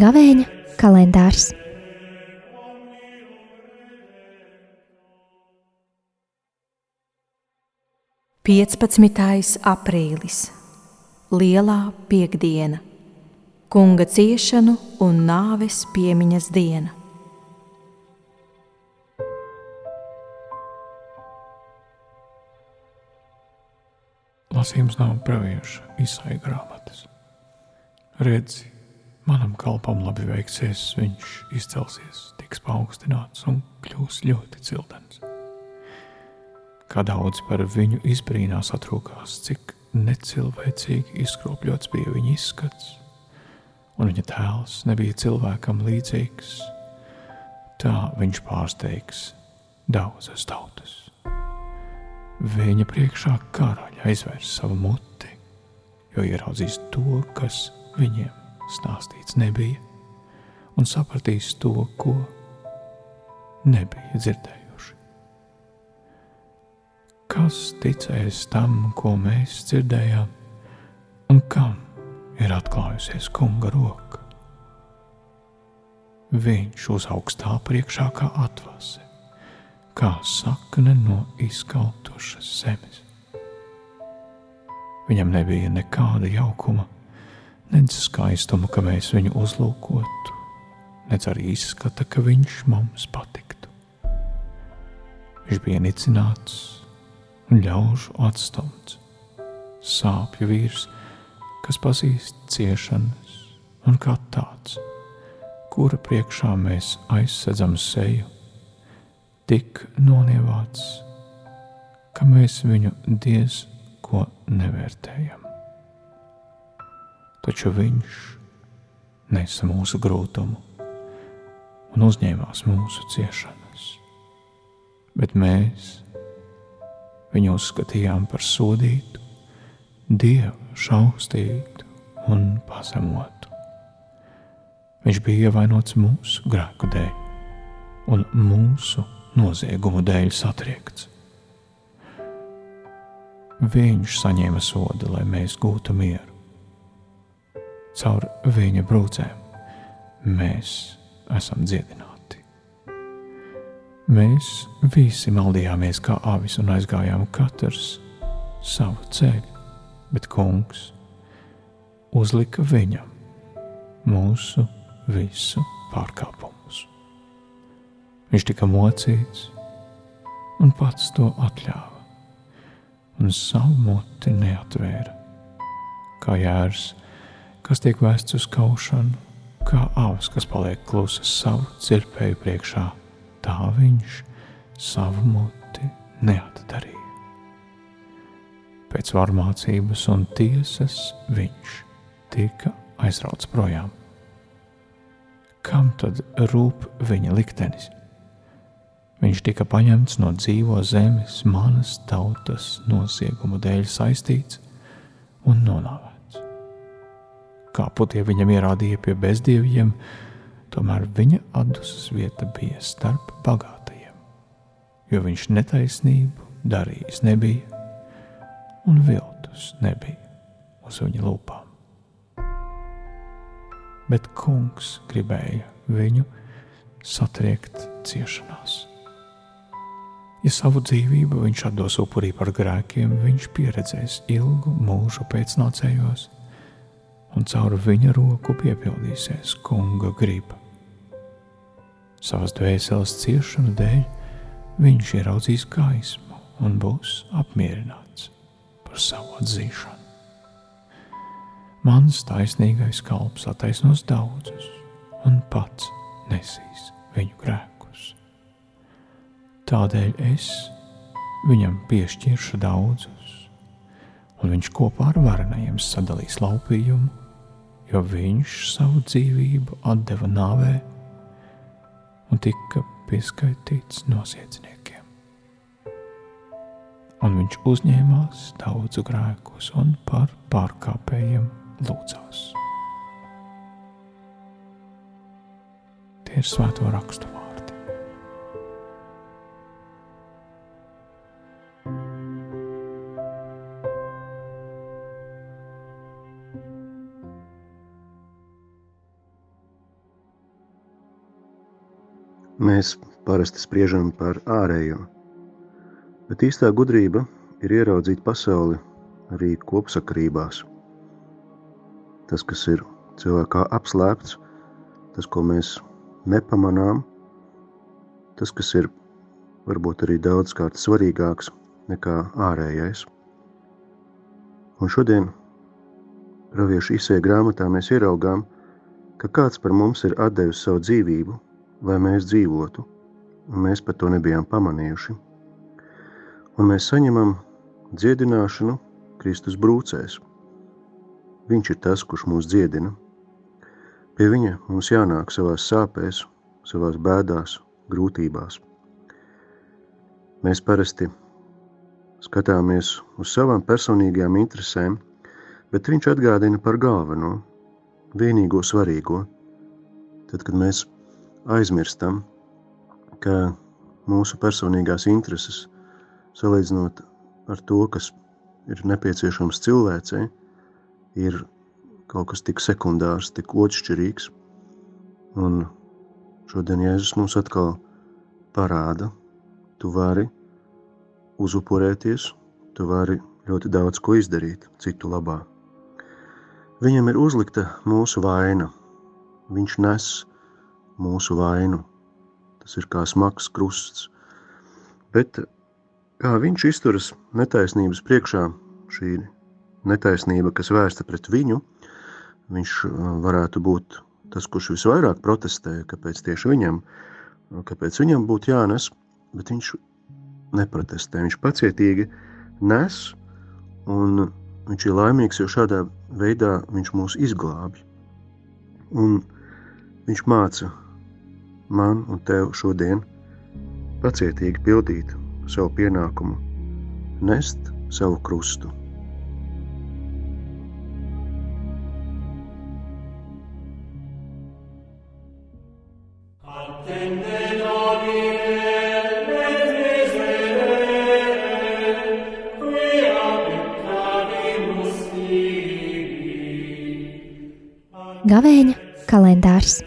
Gavēņa kalendārs. Piecpadsmitais aprīlis, Lielā piekdiena, Kunga ciešanu un nāves piemiņas diena. Lasījums nav pravieša izsai grāmatas. Redzi, manam kalpam labi veiksies, viņš izcelsies, tiks paaugstināts un kļūs ļoti cildens. Kā daudz par viņu izbrīnās atrūkās, cik necilvēcīgi izkropļots bija viņa izskats, un viņa tēls nebija cilvēkam līdzīgs. Tā viņš pārsteigs daudzas tautas. Viņa priekšā karaļa aizvērs savu muti, jo ieraudzīs to, kas viņiem stāstīts nebija, un sapratīs to, ko nebija dzirdējuši. Kas ticēs tam, ko mēs dzirdējām, un kam ir atklājusies kunga roka? Viņš uzaugs tā priekšā kā atvase kā sakne no izkautušas zemes. Viņam nebija nekāda jaukuma, nedz skaistuma, ka mēs viņu uzlūkotu, nedz arī izskata, ka viņš mums patiktu. Viņš bija nicināts un ļaužu atstumts, sāpju vīrs, kas pazīst ciešanas, un kā tāds, kura priekšā mēs aizsedzam seju tik nonievāts, ka mēs viņu diez ko nevērtējam. Taču viņš nesa mūsu grūtumu un uzņēmās mūsu ciešanas, bet mēs viņu uzskatījām par sodītu, dievu šaustītu un pazemotu. Viņš bija ievainots mūsu grēku dēļ un mūsu noziegumu dēļ satriekts. Viņš saņēma sodu, lai mēs gūtu mieru. Caur viņa brūcēm mēs esam dziedināti. Mēs visi maldījāmies kā avis un aizgājām katrs savu ceļu, bet kungs uzlika viņam mūsu visu pārkāpumu. Viņš tika mocīts un pats to atļāva, un savu muti neatvēra. Kā jērs, kas tiek vēsts uz kaušanu, kā avs, kas paliek klusa savu cirpēju priekšā, tā viņš savu muti neatdarīja. Pēc varmācības un tiesas viņš tika aizrauts projām. Kam tad rūp viņa liktenis? Viņš tika paņemts no dzīvo zemes, manas tautas noziegumu dēļ saistīts un nonāvēts. Kā putie viņam ierādīja pie bezdieviem, tomēr viņa atdusmas vieta bija starp bagātajiem, jo viņš netaisnību darījis nebija un viltus nebija uz viņa lūpām. Bet kungs gribēja viņu satriekt ciešanās. Ja savu dzīvību viņš atdos upurī par grēkiem, viņš pieredzēs ilgu mūžu pēcnācējos, un caur viņa roku piepildīsies kunga griba. Savas dvēseles ciešanu dēļ viņš ieraudzīs gaismu un būs apmierināts par savu atzīšanu. Mans taisnīgais kalps attaisnos daudzus un pats nesīs viņu grēku. Tādēļ es viņam piešķiršu daudzus, un viņš kopā ar varenajiem sadalīs laupījumu, jo viņš savu dzīvību deva nāvē un tika pieskaitīts noziedzniekiem. Un viņš uzņēmās daudzu grēkus un par pārkāpējiem lūdzās. Tie ir svēto rakstu Mēs parasti spriežam par ārējo, bet īstā gudrība ir ieraudzīt pasauli arī kopsakarībās. Tas, kas ir cilvēkā apslēpts, tas, ko mēs nepamanām, tas, kas ir varbūt arī daudzkārt svarīgāks nekā ārējais. Un šodien Praviešu izsēja grāmatā mēs ieraugām, ka kāds par mums ir atdevis savu dzīvību, lai mēs dzīvotu, un mēs par to nebijām pamanījuši. Un mēs saņemam dziedināšanu Kristus brūcēs. Viņš ir tas, kurš mūs dziedina. Pie viņa mums jānāk savās sāpēs, savās bēdās, grūtībās. Mēs parasti skatāmies uz savām personīgajām interesēm, bet viņš atgādina par galveno, vienīgo svarīgo. Tad, kad mēs aizmirstam, ka mūsu personīgās intereses, salīdzinot ar to, kas ir nepieciešams cilvēcei, ir kaut kas tik sekundārs, tik otršķirīgs. Un šodien Jēzus mums atkal parāda, tu vari uzupurēties, tu vari ļoti daudz ko izdarīt citu labā. Viņam ir uzlikta mūsu vaina. Viņš nes mūsu vainu. Tas ir kā smags krusts. Bet kā viņš izturas netaisnības priekšā, šī netaisnība, kas vērsta pret viņu, viņš uh, varētu būt tas, kurš visvairāk protestē, kāpēc tieši viņam, kāpēc viņam būtu jānes, bet viņš neprotestē. Viņš pacietīgi nes un Viņš ir laimīgs, jo šādā veidā viņš mūs izglābj. Un viņš māca man un tev šodien pacietīgi pildīt savu pienākumu, nest savu krustu. Gavēņa kalendārs